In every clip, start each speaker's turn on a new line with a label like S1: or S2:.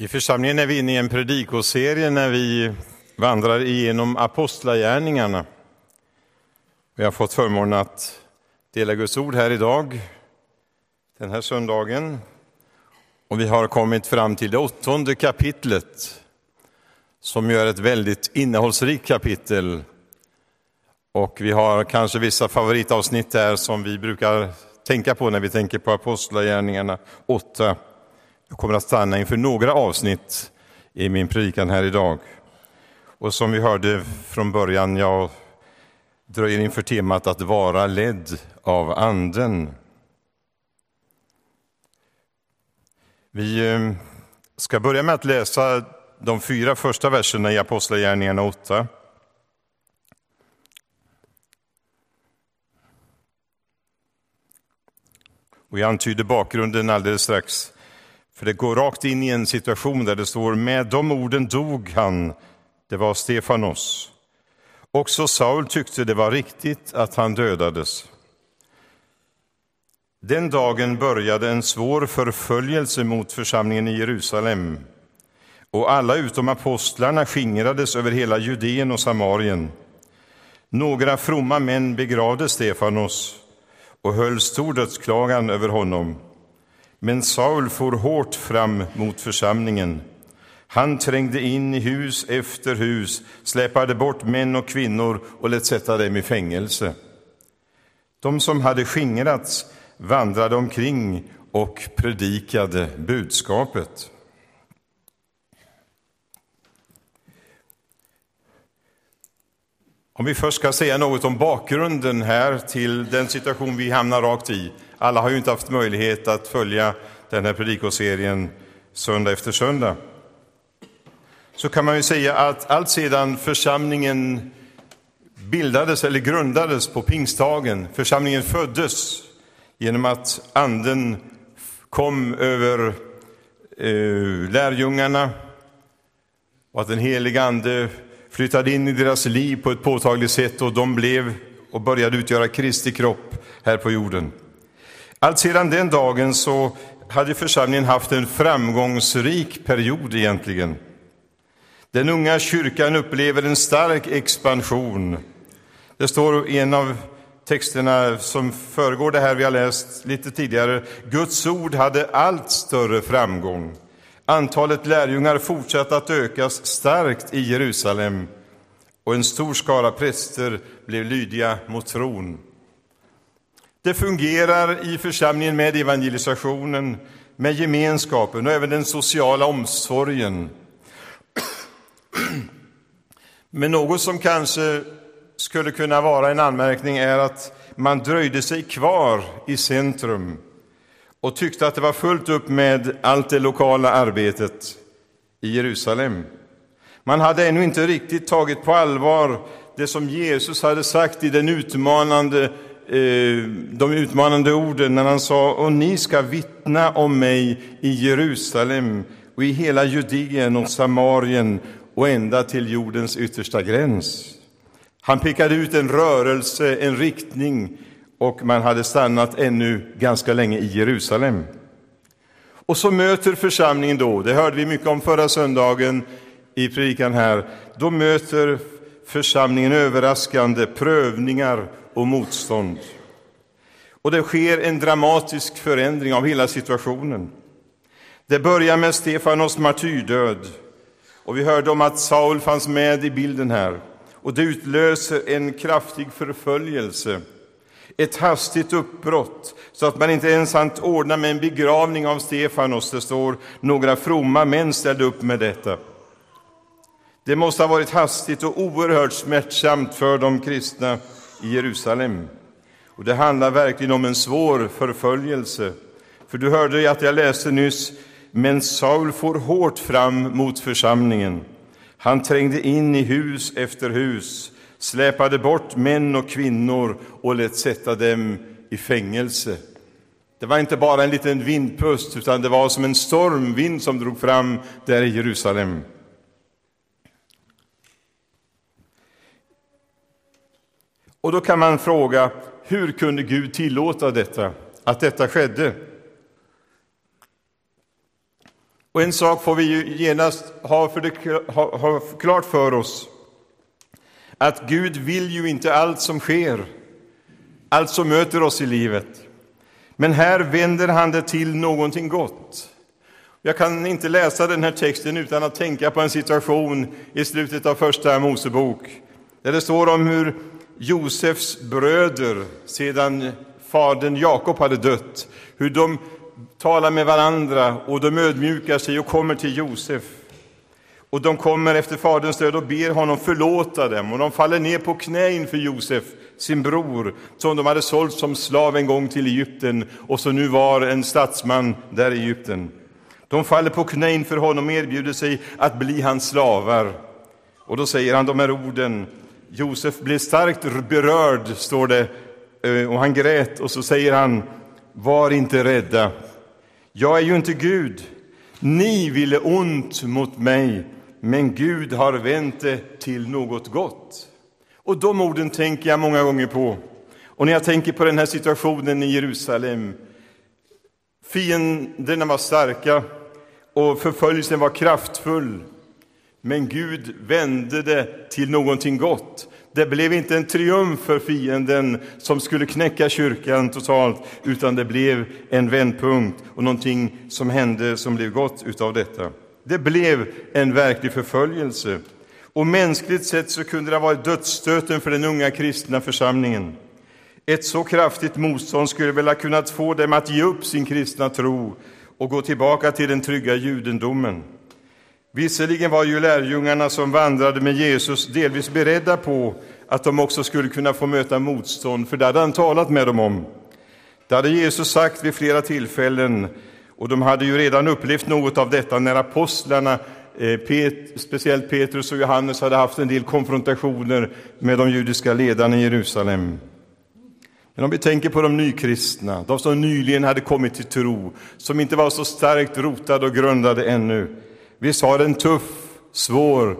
S1: I församlingen är vi inne i en predikoserie när vi vandrar igenom apostlagärningarna. Vi har fått förmånen att dela Guds ord här idag, den här söndagen. Och vi har kommit fram till det åttonde kapitlet, som gör är ett väldigt innehållsrikt kapitel. Och vi har kanske vissa favoritavsnitt där som vi brukar tänka på när vi tänker på apostlagärningarna 8 jag kommer att stanna inför några avsnitt i min predikan här idag. Och som vi hörde från början, jag dröjer inför temat att vara ledd av Anden. Vi eh, ska börja med att läsa de fyra första verserna i Apostlagärningarna 8. Och jag antyder bakgrunden alldeles strax. För det går rakt in i en situation där det står med de orden dog han, det var Stefanos. Också Saul tyckte det var riktigt att han dödades. Den dagen började en svår förföljelse mot församlingen i Jerusalem och alla utom apostlarna skingrades över hela Judeen och Samarien. Några fromma män begravde Stefanos och höll stor dödsklagan över honom. Men Saul for hårt fram mot församlingen. Han trängde in i hus efter hus, släpade bort män och kvinnor och lät sätta dem i fängelse. De som hade skingrats vandrade omkring och predikade budskapet. Om vi först ska säga något om bakgrunden här till den situation vi hamnar rakt i alla har ju inte haft möjlighet att följa den här predikoserien söndag efter söndag. Så kan man ju säga att allt sedan församlingen bildades eller grundades på pingstdagen, församlingen föddes genom att anden kom över eh, lärjungarna och att den heliga ande flyttade in i deras liv på ett påtagligt sätt och de blev och började utgöra Kristi kropp här på jorden. Allt sedan den dagen så hade församlingen haft en framgångsrik period egentligen. Den unga kyrkan upplever en stark expansion. Det står i en av texterna som föregår det här vi har läst lite tidigare. Guds ord hade allt större framgång. Antalet lärjungar fortsatte att ökas starkt i Jerusalem och en stor skara präster blev lydiga mot tron. Det fungerar i församlingen med evangelisationen, med gemenskapen och även den sociala omsorgen. Men något som kanske skulle kunna vara en anmärkning är att man dröjde sig kvar i centrum och tyckte att det var fullt upp med allt det lokala arbetet i Jerusalem. Man hade ännu inte riktigt tagit på allvar det som Jesus hade sagt i den utmanande Eh, de utmanande orden när han sa och ni ska vittna om mig i Jerusalem och i hela Judeen och Samarien och ända till jordens yttersta gräns. Han pekade ut en rörelse, en riktning och man hade stannat ännu ganska länge i Jerusalem. Och så möter församlingen då, det hörde vi mycket om förra söndagen i predikan här, då möter församlingen överraskande prövningar och motstånd. Och det sker en dramatisk förändring av hela situationen. Det börjar med Stefanos martyrdöd. Och vi hörde om att Saul fanns med i bilden här. Och det utlöser en kraftig förföljelse, ett hastigt uppbrott, så att man inte ens hann ordna med en begravning av Stefanos. Det står några fromma män ställde upp med detta. Det måste ha varit hastigt och oerhört smärtsamt för de kristna i Jerusalem. Och det handlar verkligen om en svår förföljelse. För du hörde att jag läste nyss, men Saul får hårt fram mot församlingen. Han trängde in i hus efter hus, släpade bort män och kvinnor och lät sätta dem i fängelse. Det var inte bara en liten vindpust, utan det var som en stormvind som drog fram där i Jerusalem. Och då kan man fråga, hur kunde Gud tillåta detta, att detta skedde? Och en sak får vi ju genast ha, för det, ha, ha klart för oss, att Gud vill ju inte allt som sker, allt som möter oss i livet. Men här vänder han det till någonting gott. Jag kan inte läsa den här texten utan att tänka på en situation i slutet av Första Mosebok, där det står om hur Josefs bröder, sedan fadern Jakob hade dött, hur de talar med varandra och de ödmjukar sig och kommer till Josef. Och de kommer efter faderns död och ber honom förlåta dem och de faller ner på knä inför Josef, sin bror, som de hade sålt som slav en gång till Egypten och som nu var en statsman där i Egypten. De faller på knä inför honom och erbjuder sig att bli hans slavar. Och då säger han de här orden. Josef blev starkt berörd, står det, eh, och han grät. Och så säger han, var inte rädda. Jag är ju inte Gud. Ni ville ont mot mig, men Gud har vänt det till något gott. Och de orden tänker jag många gånger på. Och när jag tänker på den här situationen i Jerusalem. Fienderna var starka och förföljelsen var kraftfull. Men Gud vände det till någonting gott. Det blev inte en triumf för fienden som skulle knäcka kyrkan totalt, utan det blev en vändpunkt och någonting som hände som blev gott utav detta. Det blev en verklig förföljelse. Och mänskligt sett så kunde det ha varit dödsstöten för den unga kristna församlingen. Ett så kraftigt motstånd skulle väl ha kunnat få dem att ge upp sin kristna tro och gå tillbaka till den trygga judendomen. Visserligen var ju lärjungarna som vandrade med Jesus delvis beredda på att de också skulle kunna få möta motstånd, för det hade han talat med dem om. Det hade Jesus sagt vid flera tillfällen, och de hade ju redan upplevt något av detta när apostlarna, eh, Pet, speciellt Petrus och Johannes, hade haft en del konfrontationer med de judiska ledarna i Jerusalem. Men om vi tänker på de nykristna, de som nyligen hade kommit till tro, som inte var så starkt rotade och grundade ännu. Visst var det en tuff, svår,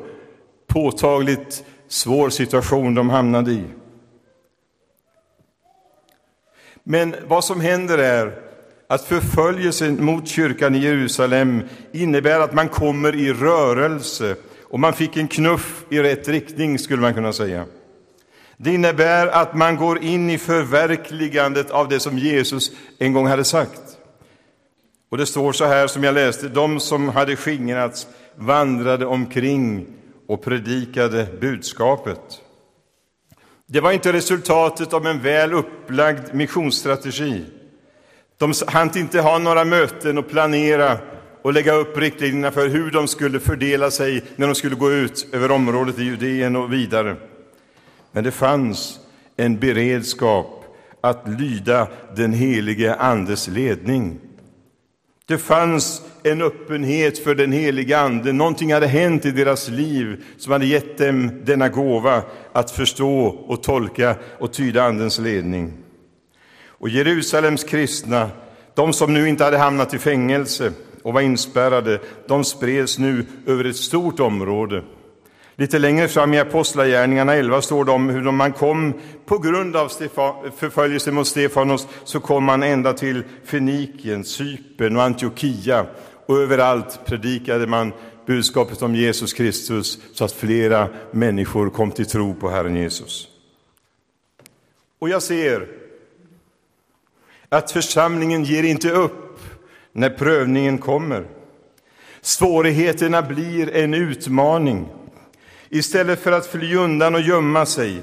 S1: påtagligt svår situation de hamnade i. Men vad som händer är att förföljelsen mot kyrkan i Jerusalem innebär att man kommer i rörelse och man fick en knuff i rätt riktning, skulle man kunna säga. Det innebär att man går in i förverkligandet av det som Jesus en gång hade sagt. Och det står så här som jag läste, de som hade skingrats vandrade omkring och predikade budskapet. Det var inte resultatet av en väl upplagd missionsstrategi. De hann inte ha några möten och planera och lägga upp riktlinjerna för hur de skulle fördela sig när de skulle gå ut över området i Judeen och vidare. Men det fanns en beredskap att lyda den helige Andes ledning. Det fanns en öppenhet för den heliga Ande. Någonting hade hänt i deras liv som hade gett dem denna gåva att förstå och tolka och tyda Andens ledning. Och Jerusalems kristna, de som nu inte hade hamnat i fängelse och var inspärrade, de spreds nu över ett stort område. Lite längre fram i Apostlagärningarna 11 står det om hur man kom, på grund av förföljelse mot Stefanos, så kom man ända till Fenikien, Cypern och Antiochia. Och överallt predikade man budskapet om Jesus Kristus så att flera människor kom till tro på Herren Jesus. Och jag ser att församlingen ger inte upp när prövningen kommer. Svårigheterna blir en utmaning. Istället för att fly undan och gömma sig,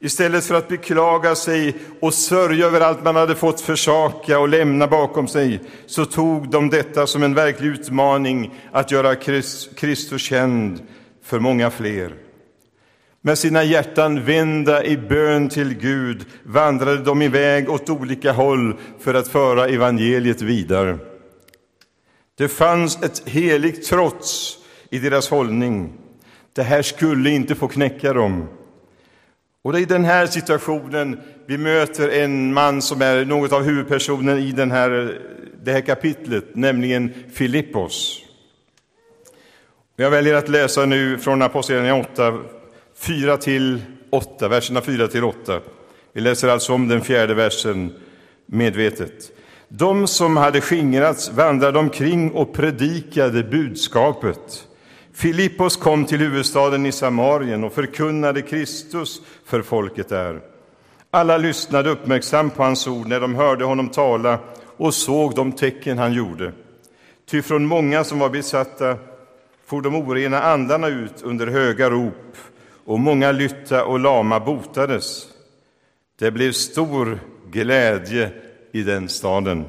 S1: istället för att beklaga sig och sörja över allt man hade fått försaka och lämna bakom sig, så tog de detta som en verklig utmaning att göra Kristus känd för många fler. Med sina hjärtan vända i bön till Gud vandrade de iväg åt olika håll för att föra evangeliet vidare. Det fanns ett heligt trots i deras hållning. Det här skulle inte få knäcka dem. Och det är i den här situationen vi möter en man som är något av huvudpersonen i den här, det här kapitlet, nämligen Filippos. Jag väljer att läsa nu från Apostlagärningarna 8, 4 till 8, verserna 4 till 8. Vi läser alltså om den fjärde versen medvetet. De som hade skingrats vandrade omkring och predikade budskapet. Filippos kom till huvudstaden i Samarien och förkunnade Kristus för folket där. Alla lyssnade uppmärksamt på hans ord när de hörde honom tala och såg de tecken han gjorde. Ty från många som var besatta for de orena andarna ut under höga rop och många lytta och lama botades. Det blev stor glädje i den staden.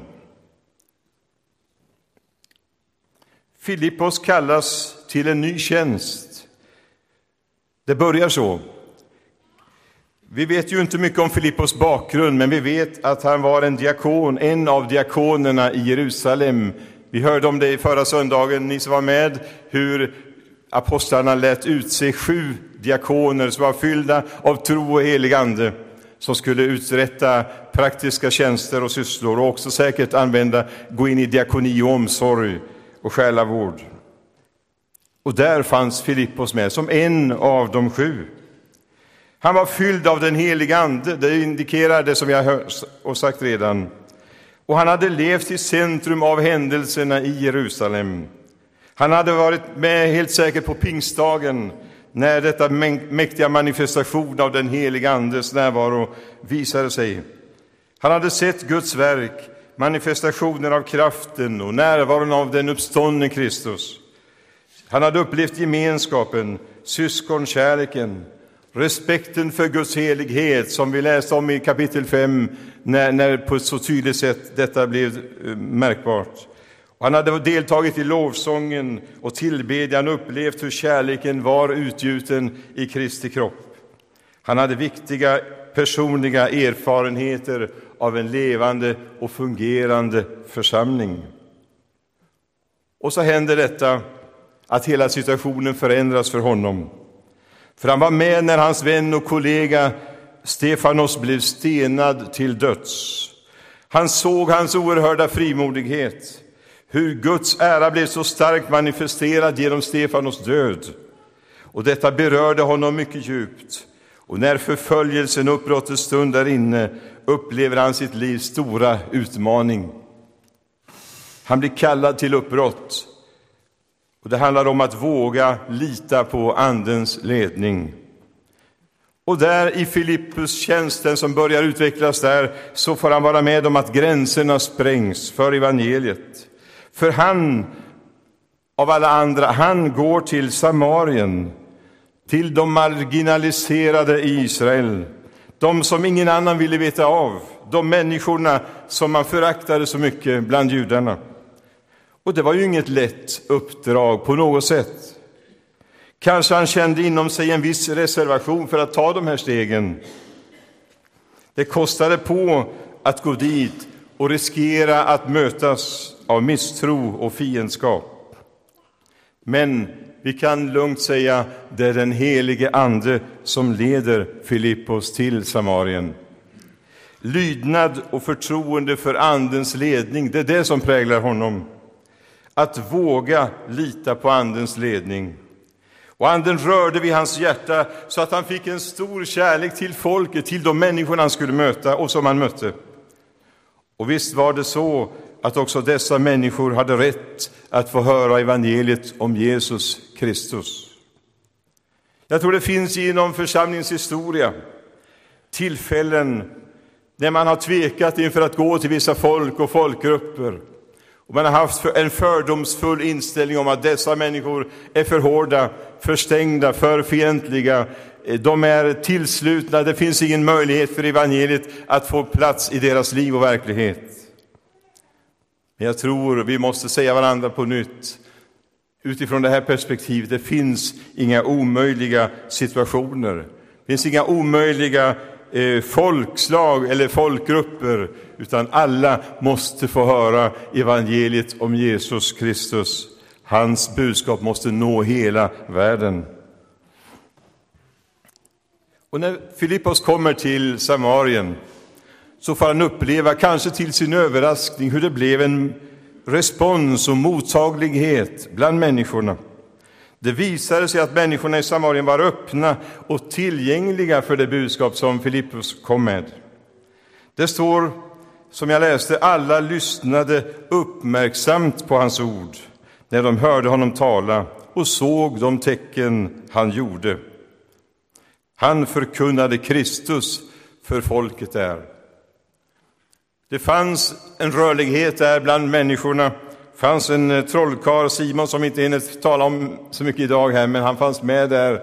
S1: Filippos kallas till en ny tjänst. Det börjar så. Vi vet ju inte mycket om Filippos bakgrund, men vi vet att han var en diakon, en av diakonerna i Jerusalem. Vi hörde om det i förra söndagen, ni som var med, hur apostlarna lät utse sju diakoner som var fyllda av tro och helig ande, som skulle uträtta praktiska tjänster och sysslor och också säkert använda, gå in i diakoni och omsorg och själavård. Och där fanns Filippos med som en av de sju. Han var fylld av den heliga Ande, det indikerar det som jag har sagt redan. Och han hade levt i centrum av händelserna i Jerusalem. Han hade varit med helt säkert på pingstdagen när detta mäktiga manifestation av den heliga Andes närvaro visade sig. Han hade sett Guds verk, manifestationen av kraften och närvaron av den uppståndne Kristus. Han hade upplevt gemenskapen, syskonkärleken, respekten för Guds helighet som vi läste om i kapitel 5 när, när på ett så tydligt sätt detta blev eh, märkbart. Han hade deltagit i lovsången och tillbedjan och upplevt hur kärleken var utgjuten i Kristi kropp. Han hade viktiga personliga erfarenheter av en levande och fungerande församling. Och så händer detta att hela situationen förändras för honom. För han var med när hans vän och kollega Stefanos blev stenad till döds. Han såg hans oerhörda frimodighet, hur Guds ära blev så starkt manifesterad genom Stefanos död. Och detta berörde honom mycket djupt. Och när förföljelsen och uppbrottet stund där inne upplever han sitt livs stora utmaning. Han blir kallad till uppbrott. Och det handlar om att våga lita på Andens ledning. Och där i Filippus tjänsten som börjar utvecklas där så får han vara med om att gränserna sprängs för evangeliet. För han, av alla andra, han går till Samarien, till de marginaliserade i Israel, de som ingen annan ville veta av, de människorna som man föraktade så mycket bland judarna. Och det var ju inget lätt uppdrag på något sätt. Kanske han kände inom sig en viss reservation för att ta de här stegen. Det kostade på att gå dit och riskera att mötas av misstro och fiendskap. Men vi kan lugnt säga det är den helige Ande som leder Filippos till Samarien. Lydnad och förtroende för Andens ledning, det är det som präglar honom. Att våga lita på Andens ledning. Och Anden rörde vid hans hjärta så att han fick en stor kärlek till folket, till de människor han skulle möta och som han mötte. Och visst var det så att också dessa människor hade rätt att få höra evangeliet om Jesus Kristus. Jag tror det finns inom församlingens historia tillfällen när man har tvekat inför att gå till vissa folk och folkgrupper. Och man har haft en fördomsfull inställning om att dessa människor är för hårda, för stängda, för fientliga. Eh, de är tillslutna, det finns ingen möjlighet för evangeliet att få plats i deras liv och verklighet. Men jag tror vi måste säga varandra på nytt utifrån det här perspektivet. Det finns inga omöjliga situationer. Det finns inga omöjliga eh, folkslag eller folkgrupper, utan alla måste få höra evangeliet om Jesus Kristus. Hans budskap måste nå hela världen. Och när Filippos kommer till Samarien så får han uppleva, kanske till sin överraskning, hur det blev en respons och mottaglighet bland människorna. Det visade sig att människorna i Samarien var öppna och tillgängliga för det budskap som Filippus kom med. Det står som jag läste, alla lyssnade uppmärksamt på hans ord när de hörde honom tala och såg de tecken han gjorde. Han förkunnade Kristus för folket där. Det fanns en rörlighet där bland människorna. Det fanns en eh, trollkarl, Simon, som inte hinner tala om så mycket idag här, men han fanns med där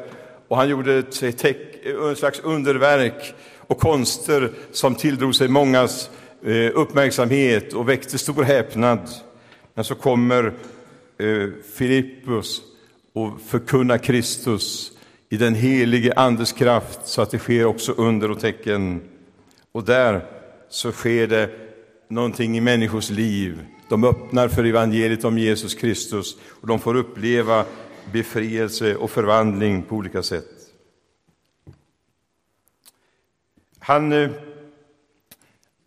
S1: och han gjorde ett, ett eh, slags underverk och konster som tilldrog sig mångas eh, uppmärksamhet och väckte stor häpnad. Men så kommer Filippus och förkunnar Kristus i den helige Andes kraft så att det sker också under och tecken. Och där så sker det någonting i människors liv. De öppnar för evangeliet om Jesus Kristus och de får uppleva befrielse och förvandling på olika sätt. Han eh,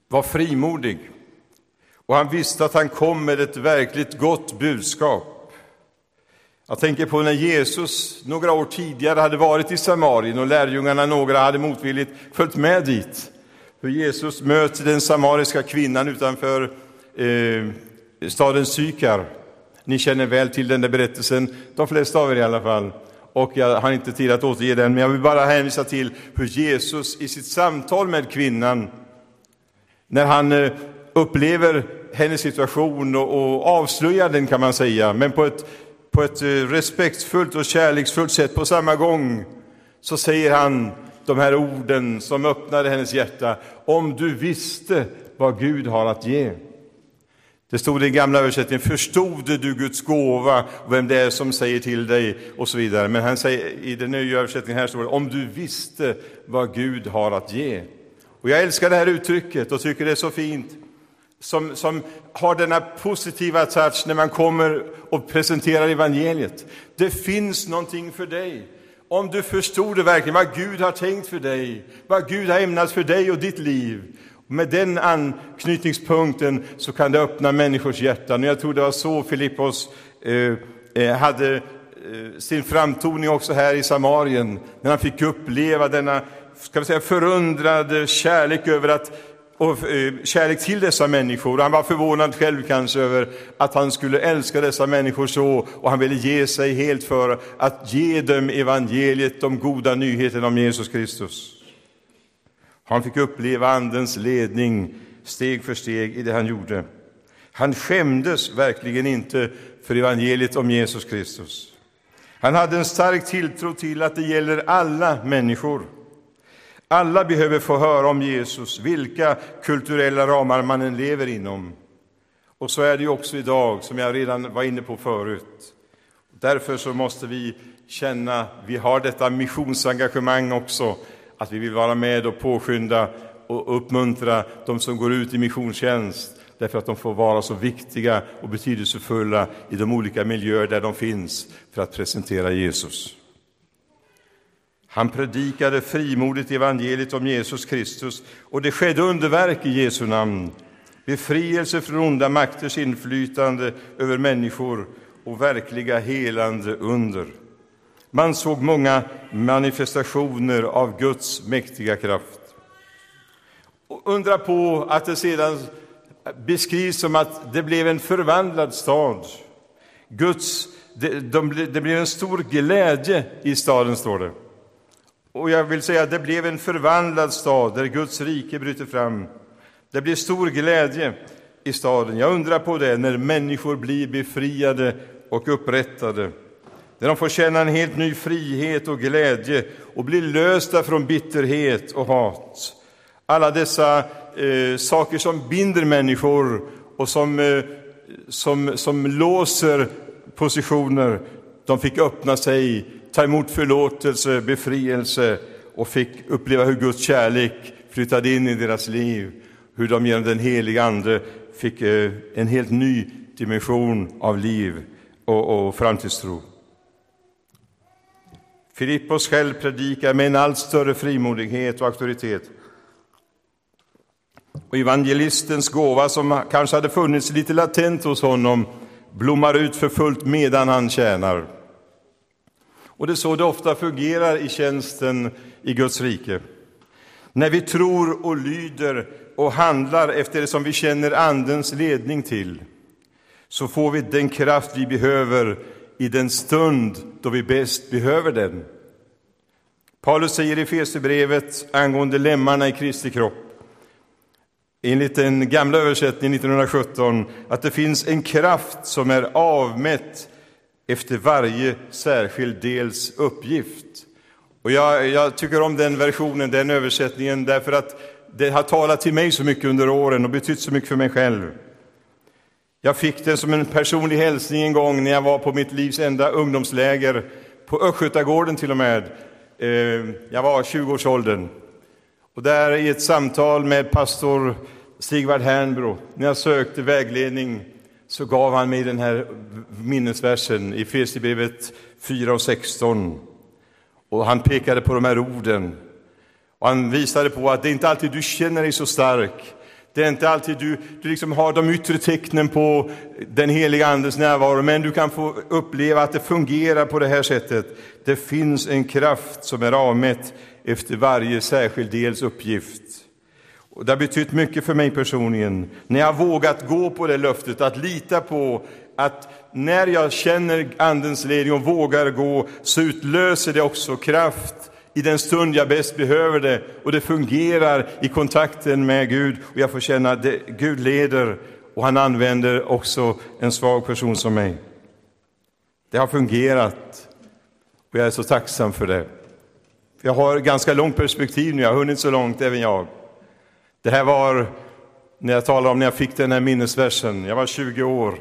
S1: var frimodig och han visste att han kom med ett verkligt gott budskap. Jag tänker på när Jesus några år tidigare hade varit i Samarien och lärjungarna, några, hade motvilligt följt med dit. Hur Jesus möter den samariska kvinnan utanför eh, staden Sykar. Ni känner väl till den där berättelsen, de flesta av er i alla fall. Och jag har inte tid att återge den, men jag vill bara hänvisa till hur Jesus i sitt samtal med kvinnan, när han eh, upplever hennes situation och, och avslöjar den kan man säga, men på ett, på ett eh, respektfullt och kärleksfullt sätt på samma gång, så säger han de här orden som öppnade hennes hjärta. Om du visste vad Gud har att ge. Det stod i den gamla översättningen, förstod du Guds gåva, vem det är som säger till dig och så vidare. Men han säger, i den nya översättningen här står det, om du visste vad Gud har att ge. Och jag älskar det här uttrycket och tycker det är så fint, som, som har denna positiva touch när man kommer och presenterar evangeliet. Det finns någonting för dig. Om du förstod det verkligen, vad Gud har tänkt för dig, vad Gud har ämnat för dig och ditt liv, med den anknytningspunkten så kan det öppna människors hjärtan. Och jag tror det var så Filippos eh, eh, hade eh, sin framtoning också här i Samarien, när han fick uppleva denna ska vi säga, förundrade kärlek över att och eh, kärlek till dessa människor. Han var förvånad själv kanske över att han skulle älska dessa människor så och han ville ge sig helt för att ge dem evangeliet, de goda nyheterna om Jesus Kristus. Han fick uppleva Andens ledning steg för steg i det han gjorde. Han skämdes verkligen inte för evangeliet om Jesus Kristus. Han hade en stark tilltro till att det gäller alla människor. Alla behöver få höra om Jesus, vilka kulturella ramar man än lever inom. Och så är det ju också idag, som jag redan var inne på förut. Därför så måste vi känna, vi har detta missionsengagemang också, att vi vill vara med och påskynda och uppmuntra de som går ut i missionstjänst därför att de får vara så viktiga och betydelsefulla i de olika miljöer där de finns för att presentera Jesus. Han predikade frimodigt evangeliet om Jesus Kristus och det skedde underverk i Jesu namn. Befrielse från onda makters inflytande över människor och verkliga helande under. Man såg många manifestationer av Guds mäktiga kraft. Och undra på att det sedan beskrivs som att det blev en förvandlad stad. Guds, det, de, det blev en stor glädje i staden, står det. Och jag vill säga att det blev en förvandlad stad där Guds rike bryter fram. Det blev stor glädje i staden. Jag undrar på det när människor blir befriade och upprättade där de får känna en helt ny frihet och glädje och blir lösta från bitterhet och hat. Alla dessa eh, saker som binder människor och som, eh, som, som låser positioner, de fick öppna sig ta emot förlåtelse, befrielse och fick uppleva hur Guds kärlek flyttade in i deras liv, hur de genom den heliga Ande fick eh, en helt ny dimension av liv och, och framtidstro. Filippos själv predikar med en allt större frimodighet och auktoritet. Och evangelistens gåva, som kanske hade funnits lite latent hos honom, blommar ut för fullt medan han tjänar. Och det är så det ofta fungerar i tjänsten i Guds rike. När vi tror och lyder och handlar efter det som vi känner Andens ledning till, så får vi den kraft vi behöver i den stund då vi bäst behöver den. Paulus säger i Fesebrevet angående lemmarna i Kristi kropp, enligt den gamla översättningen 1917, att det finns en kraft som är avmätt efter varje särskild dels uppgift. Och jag, jag, tycker om den versionen, den översättningen, därför att det har talat till mig så mycket under åren och betytt så mycket för mig själv. Jag fick den som en personlig hälsning en gång när jag var på mitt livs enda ungdomsläger, på Östgötagården till och med. Eh, jag var 20-årsåldern. Och där i ett samtal med pastor Sigvard Hernbro, när jag sökte vägledning, så gav han mig den här minnesversen i Efesierbrevet 4 och 16. Och han pekade på de här orden. Och han visade på att det är inte alltid du känner dig så stark. Det är inte alltid du, du liksom har de yttre tecknen på den heliga andens närvaro, men du kan få uppleva att det fungerar på det här sättet. Det finns en kraft som är avmätt efter varje särskild dels uppgift. Och det har betytt mycket för mig personligen, när jag vågat gå på det löftet, att lita på att när jag känner Andens ledning och vågar gå, så utlöser det också kraft i den stund jag bäst behöver det. Och det fungerar i kontakten med Gud och jag får känna att Gud leder och han använder också en svag person som mig. Det har fungerat och jag är så tacksam för det. Jag har ganska långt perspektiv nu, jag har hunnit så långt, även jag. Det här var när jag talar om när jag fick den här minnesversen. Jag var 20 år.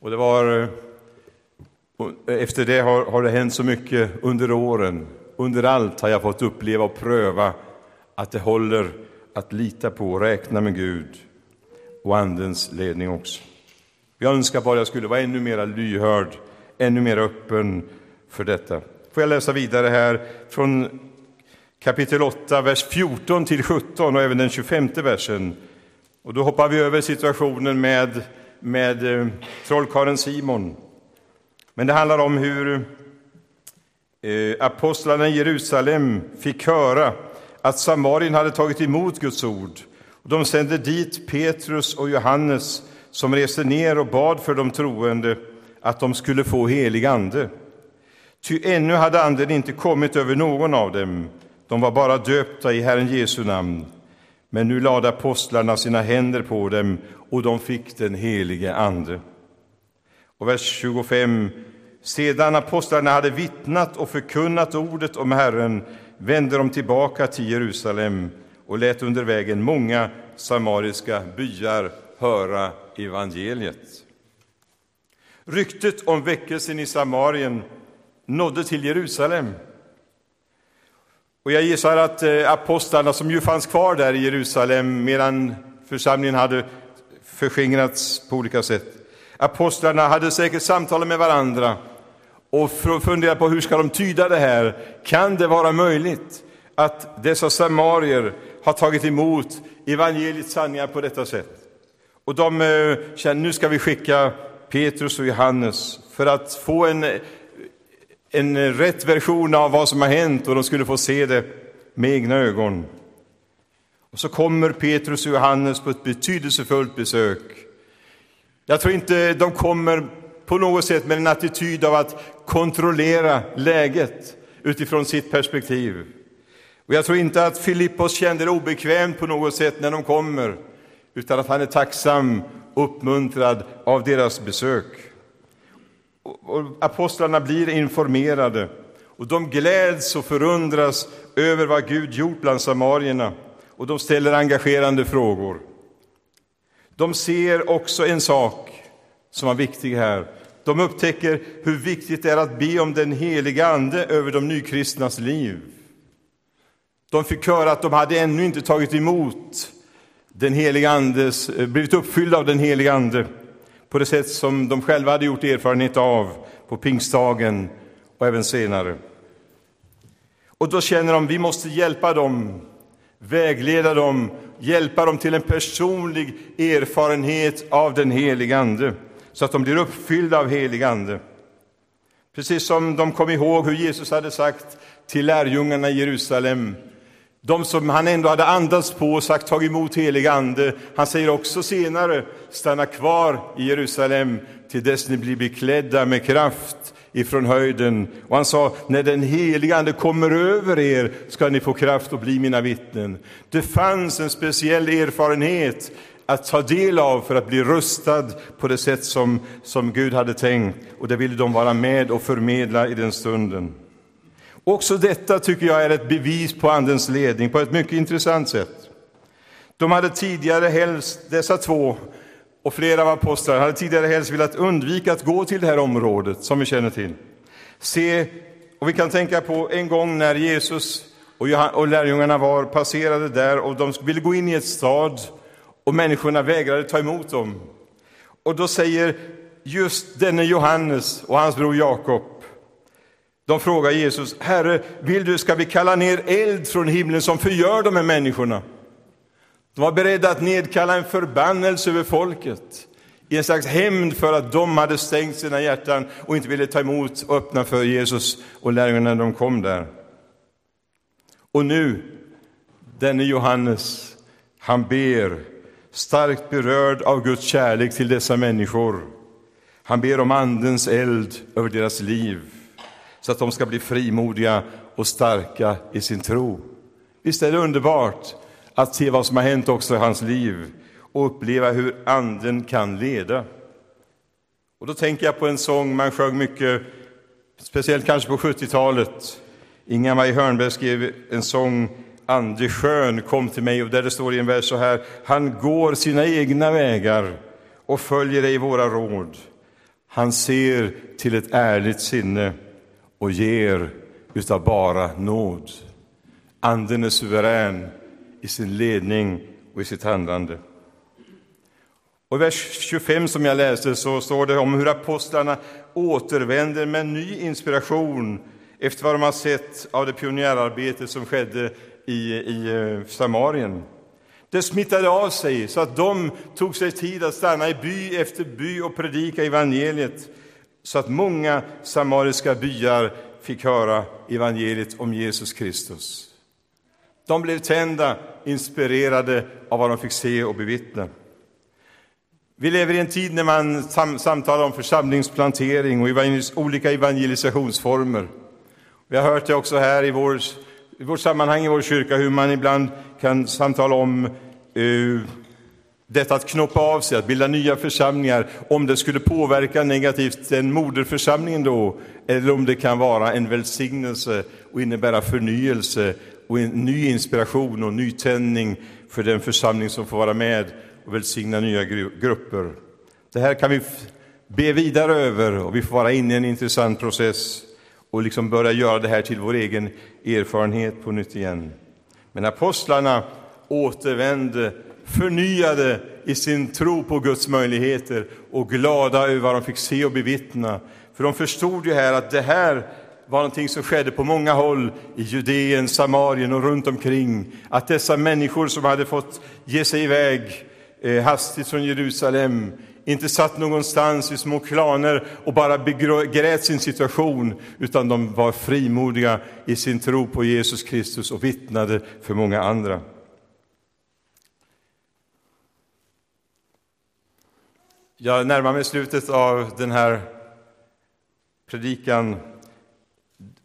S1: Och det var, eh, Eh, efter det har, har det hänt så mycket under åren. Under allt har jag fått uppleva och pröva att det håller att lita på och räkna med Gud och Andens ledning också. Jag önskar bara att jag skulle vara ännu mer lyhörd, ännu mer öppen för detta. Får jag läsa vidare här från kapitel 8, vers 14 till 17 och även den 25 versen. Och då hoppar vi över situationen med, med eh, trollkarlen Simon. Men det handlar om hur eh, apostlarna i Jerusalem fick höra att Samarien hade tagit emot Guds ord. De sände dit Petrus och Johannes som reste ner och bad för de troende att de skulle få helig ande. Ty ännu hade anden inte kommit över någon av dem. De var bara döpta i Herren Jesu namn. Men nu lade apostlarna sina händer på dem och de fick den helige Ande. Och vers 25. Sedan apostlarna hade vittnat och förkunnat ordet om Herren vände de tillbaka till Jerusalem och lät under vägen många samariska byar höra evangeliet. Ryktet om väckelsen i Samarien nådde till Jerusalem. Och jag gissar att eh, apostlarna, som ju fanns kvar där i Jerusalem medan församlingen hade förskingrats på olika sätt, apostlarna hade säkert samtalat med varandra och funderar på hur ska de tyda det här. Kan det vara möjligt att dessa samarier har tagit emot evangeliets sanningar på detta sätt? Och de eh, känner nu ska vi skicka Petrus och Johannes för att få en en rätt version av vad som har hänt och de skulle få se det med egna ögon. Och så kommer Petrus och Johannes på ett betydelsefullt besök. Jag tror inte de kommer på något sätt med en attityd av att kontrollera läget utifrån sitt perspektiv. Och jag tror inte att Filippos kände det obekvämt på något sätt när de kommer, utan att han är tacksam och uppmuntrad av deras besök och apostlarna blir informerade och de gläds och förundras över vad Gud gjort bland samarierna och de ställer engagerande frågor. De ser också en sak som var viktig här. De upptäcker hur viktigt det är att be om den heliga Ande över de nykristnas liv. De fick höra att de hade ännu inte tagit emot den heliga Andes, eh, blivit uppfyllda av den heliga Ande på det sätt som de själva hade gjort erfarenhet av på pingstdagen och även senare. Och då känner de, vi måste hjälpa dem, vägleda dem, hjälpa dem till en personlig erfarenhet av den helige Ande, så att de blir uppfyllda av helig Ande. Precis som de kom ihåg hur Jesus hade sagt till lärjungarna i Jerusalem, De som han ändå hade andats på och sagt tag emot helig ande. Han säger också senare, stanna kvar i Jerusalem till dess ni blir beklädda med kraft ifrån höjden. Och han sa, när den heliga Ande kommer över er ska ni få kraft att bli mina vittnen. Det fanns en speciell erfarenhet att ta del av för att bli rustad på det sätt som, som Gud hade tänkt. Och det ville de vara med och förmedla i den stunden. Också detta tycker jag är ett bevis på Andens ledning på ett mycket intressant sätt. De hade tidigare helst, dessa två och flera av apostlarna hade tidigare helst velat undvika att gå till det här området som vi känner till. Se, och vi kan tänka på en gång när Jesus och, och lärjungarna var passerade där och de ville gå in i ett stad och människorna vägrade ta emot dem. Och då säger just denne Johannes och hans bror Jakob, de frågar Jesus, Herre, vill du, ska vi kalla ner eld från himlen som förgör de här människorna? De var beredda att nedkalla en förbannelse över folket i en slags hämnd för att de hade stängt sina hjärtan och inte ville ta emot och öppna för Jesus och lärjungarna när de kom där. Och nu, denne Johannes, han ber, starkt berörd av Guds kärlek till dessa människor. Han ber om Andens eld över deras liv, så att de ska bli frimodiga och starka i sin tro. Visst är det underbart att se vad som har hänt också i hans liv och uppleva hur Anden kan leda. Och då tänker jag på en sång man sjöng mycket, speciellt kanske på 70-talet. Inga-Maj Hörnberg skrev en sång, Ande skön kom till mig, och där det står i en vers så här, han går sina egna vägar och följer ej våra råd. Han ser till ett ärligt sinne och ger utav bara nåd. Anden är suverän i sin ledning och i sitt handlande. Och I vers 25 som jag läste så står det om hur apostlarna återvänder med ny inspiration efter vad de har sett av det pionjärarbete som skedde i, i eh, Samarien. Det smittade av sig så att de tog sig tid att stanna i by efter by och predika evangeliet så att många samariska byar fick höra evangeliet om Jesus Kristus. De blev tända, inspirerade av vad de fick se och bevittna. Vi lever i en tid när man sam samtalar om församlingsplantering och olika evangelisationsformer. Vi har hört det också här i, vår, i vårt sammanhang i vår kyrka, hur man ibland kan samtala om uh, detta att knoppa av sig, att bilda nya församlingar, om det skulle påverka negativt den moderförsamlingen då, eller om det kan vara en välsignelse och innebära förnyelse och en ny inspiration och nytändning för den församling som får vara med och välsigna nya grupper. Det här kan vi be vidare över och vi får vara inne i en intressant process och liksom börja göra det här till vår egen erfarenhet på nytt igen. Men apostlarna återvände förnyade i sin tro på Guds möjligheter och glada över vad de fick se och bevittna. För de förstod ju här att det här var någonting som skedde på många håll i Judeen, Samarien och runt omkring. Att dessa människor som hade fått ge sig iväg eh, hastigt från Jerusalem inte satt någonstans i små klaner och bara begrät sin situation, utan de var frimodiga i sin tro på Jesus Kristus och vittnade för många andra. Jag närmar mig slutet av den här predikan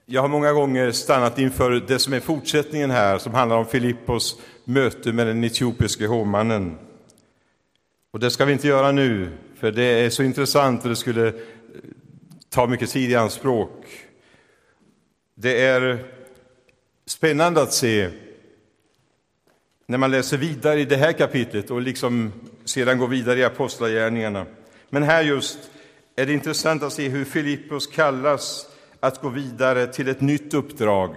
S1: jag har många gånger stannat inför det som är fortsättningen här, som handlar om Filippos möte med den etiopiske hovmannen. Och det ska vi inte göra nu, för det är så intressant och det skulle eh, ta mycket tid i anspråk. Det är spännande att se när man läser vidare i det här kapitlet och liksom sedan går vidare i Apostlagärningarna. Men här just är det intressant att se hur Filippos kallas att gå vidare till ett nytt uppdrag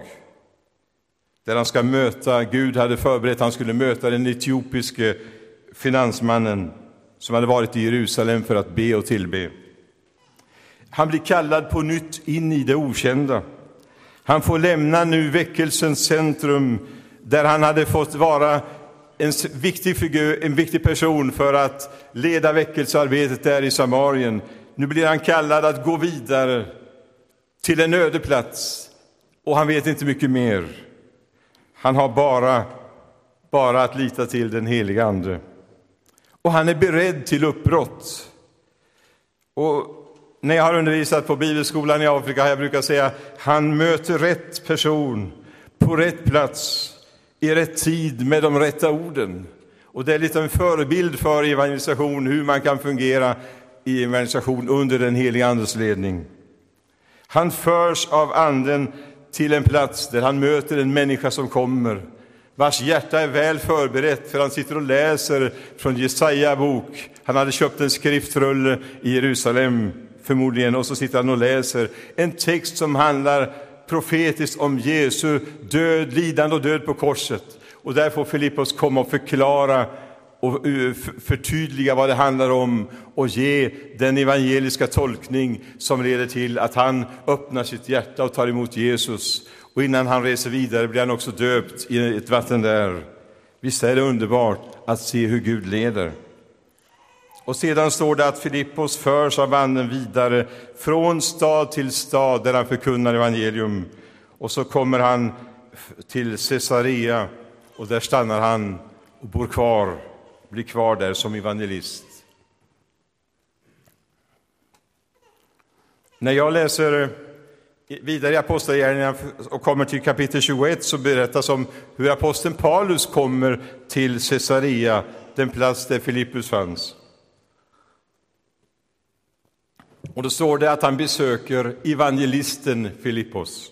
S1: där han ska möta, Gud hade förberett, han skulle möta den etiopiske finansmannen som hade varit i Jerusalem för att be och tillbe. Han blir kallad på nytt in i det okända. Han får lämna nu väckelsens centrum där han hade fått vara en viktig, figur, en viktig person för att leda väckelsearbetet där i Samarien. Nu blir han kallad att gå vidare till en öde plats och han vet inte mycket mer. Han har bara, bara att lita till den heliga Ande. Och han är beredd till uppbrott. Och när jag har undervisat på Bibelskolan i Afrika har jag brukat säga han möter rätt person på rätt plats i rätt tid med de rätta orden. Och det är lite en förebild för evangelisation, hur man kan fungera i evangelisation under den heliga Andes ledning. Han förs av Anden till en plats där han möter en människa som kommer, vars hjärta är väl förberett, för han sitter och läser från Jesaja bok. Han hade köpt en skriftrulle i Jerusalem, förmodligen, och så sitter han och läser en text som handlar profetiskt om Jesu död, lidande och död på korset. Och där får Filippos komma och förklara och eh, förtydliga vad det handlar om och ge den evangeliska tolkning som leder till att han öppnar sitt hjärta och tar emot Jesus. Och innan han reser vidare blir han också döpt i ett vatten där. Visst är det underbart att se hur Gud leder. Och sedan står det att Filippos förs av anden vidare från stad till stad där han förkunnar evangelium. Och så kommer han till Caesarea och där stannar han och bor kvar, blir kvar där som evangelist. När jag läser vidare i Apostlagärningarna och kommer till kapitel 21 så berättas om hur aposteln Paulus kommer till Caesarea, den plats där Filippus fanns. Och då står det att han besöker evangelisten Filippos.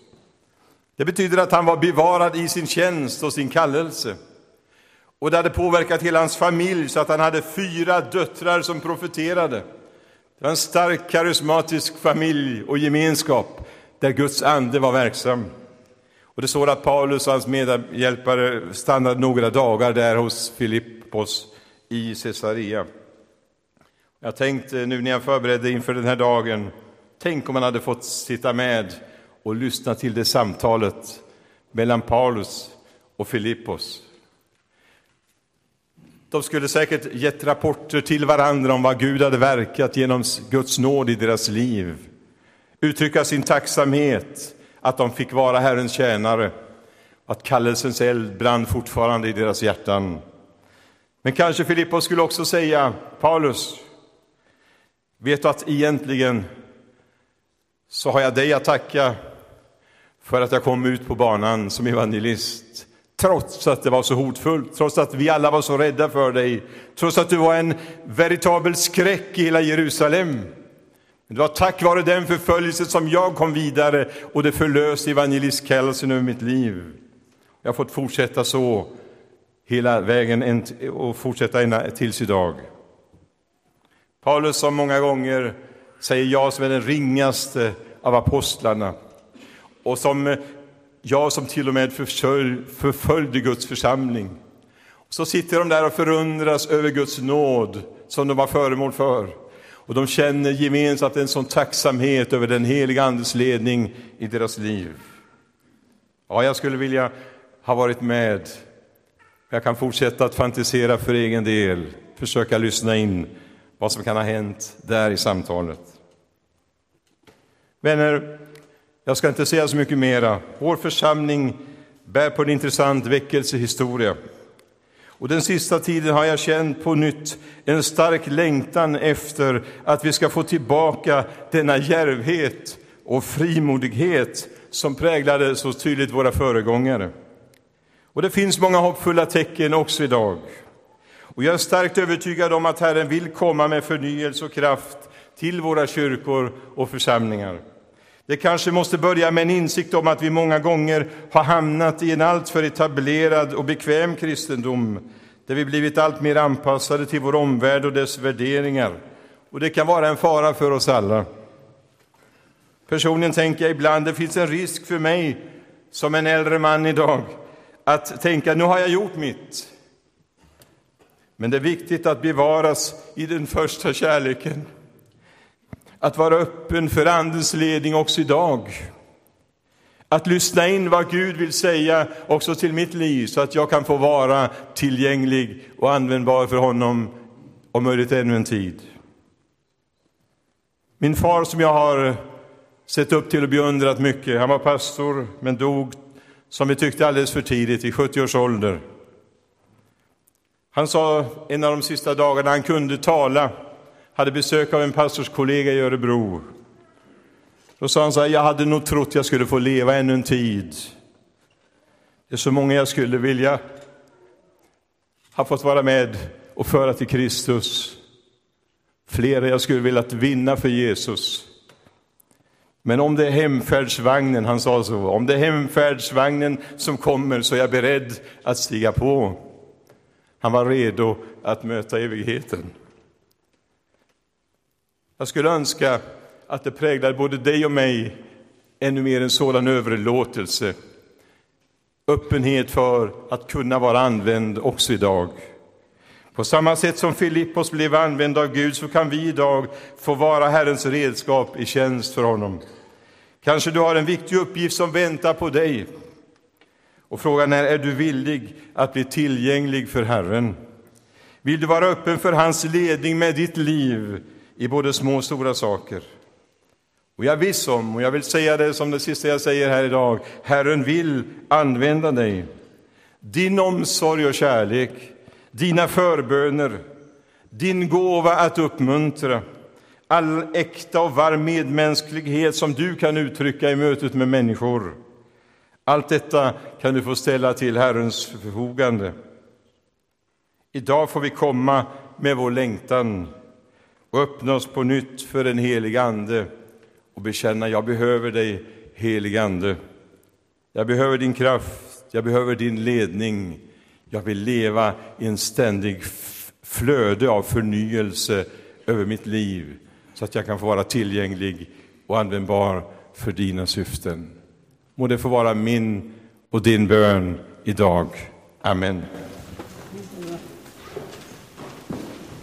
S1: Det betyder att han var bevarad i sin tjänst och sin kallelse. Och det hade påverkat hela hans familj så att han hade fyra döttrar som profeterade. Det var en stark karismatisk familj och gemenskap där Guds ande var verksam. Och det står att Paulus och hans medhjälpare stannade några dagar där hos Filippos i Caesarea. Jag tänkte nu när jag förberedde inför den här dagen, tänk om man hade fått sitta med och lyssna till det samtalet mellan Paulus och Filippos. De skulle säkert gett rapporter till varandra om vad Gud hade verkat genom Guds nåd i deras liv. Uttrycka sin tacksamhet att de fick vara Herrens tjänare, att kallelsens eld brann fortfarande i deras hjärtan. Men kanske Filippos skulle också säga, Paulus, vet du att egentligen så har jag dig att tacka för att jag kom ut på banan som evangelist. Trots att det var så hotfullt, trots att vi alla var så rädda för dig, trots att du var en veritabel skräck i hela Jerusalem. Det var tack vare den förföljelsen som jag kom vidare och det förlöste evangelistkallelsen över mitt liv. Jag har fått fortsätta så hela vägen och fortsätta tills idag. Paulus som många gånger säger jag som är den ringaste av apostlarna och som eh, jag som till och med förföljde Guds församling. Så sitter de där och förundras över Guds nåd som de var föremål för. Och de känner gemensamt en sån tacksamhet över den heliga Andes ledning i deras liv. Ja, jag skulle vilja ha varit med. Jag kan fortsätta att fantisera för egen del, försöka lyssna in vad som kan ha hänt där i samtalet. Vänner, jag ska inte säga så mycket mera. Vår församling bär på en intressant väckelsehistoria. Och den sista tiden har jag känt på nytt en stark längtan efter att vi ska få tillbaka denna järvhet och frimodighet som präglade så tydligt våra föregångare. Och det finns många hoppfulla tecken också idag. Och jag är starkt övertygad om att Herren vill komma med förnyelse och kraft till våra kyrkor och församlingar. Det kanske måste börja med en insikt om att vi många gånger har hamnat i en alltför etablerad och bekväm kristendom, där vi blivit allt mer anpassade till vår omvärld och dess värderingar. Och det kan vara en fara för oss alla. Personligen tänker jag ibland, det finns en risk för mig som en äldre man idag, att tänka, nu har jag gjort mitt. Men det är viktigt att bevaras i den första kärleken. Att vara öppen för Andens ledning också idag. Att lyssna in vad Gud vill säga också till mitt liv så att jag kan få vara tillgänglig och användbar för honom om möjligt ännu en tid. Min far som jag har sett upp till och beundrat mycket, han var pastor men dog som vi tyckte alldeles för tidigt, i 70 års ålder. Han sa en av de sista dagarna han kunde tala, hade besök av en pastorskollega i Örebro. Då sa han så här, jag hade nog trott jag skulle få leva ännu en tid. Det är så många jag skulle vilja ha fått vara med och föra till Kristus. Flera jag skulle vilja vinna för Jesus. Men om det är hemfärdsvagnen, han sa så, om det är hemfärdsvagnen som kommer så är jag beredd att stiga på. Han var redo att möta evigheten. Jag skulle önska att det präglade både dig och mig ännu mer en sådan överlåtelse. Öppenhet för att kunna vara använd också idag. På samma sätt som Filippos blev använd av Gud så kan vi idag få vara Herrens redskap i tjänst för honom. Kanske du har en viktig uppgift som väntar på dig. Och frågan är, är du villig att bli tillgänglig för Herren? Vill du vara öppen för hans ledning med ditt liv i både små och stora saker? Och jag är viss om, och jag vill säga det som det sista jag säger här idag, Herren vill använda dig. Din omsorg och kärlek, dina förböner, din gåva att uppmuntra, all äkta och varm medmänsklighet som du kan uttrycka i mötet med människor. Allt detta kan du få ställa till Herrens förfogande. Idag får vi komma med vår längtan och öppna oss på nytt för den helige Ande och bekänna, jag behöver dig, helige Ande. Jag behöver din kraft, jag behöver din ledning. Jag vill leva i en ständig flöde av förnyelse över mitt liv så att jag kan få vara tillgänglig och användbar för dina syften. Må det få vara min och din bön idag. Amen.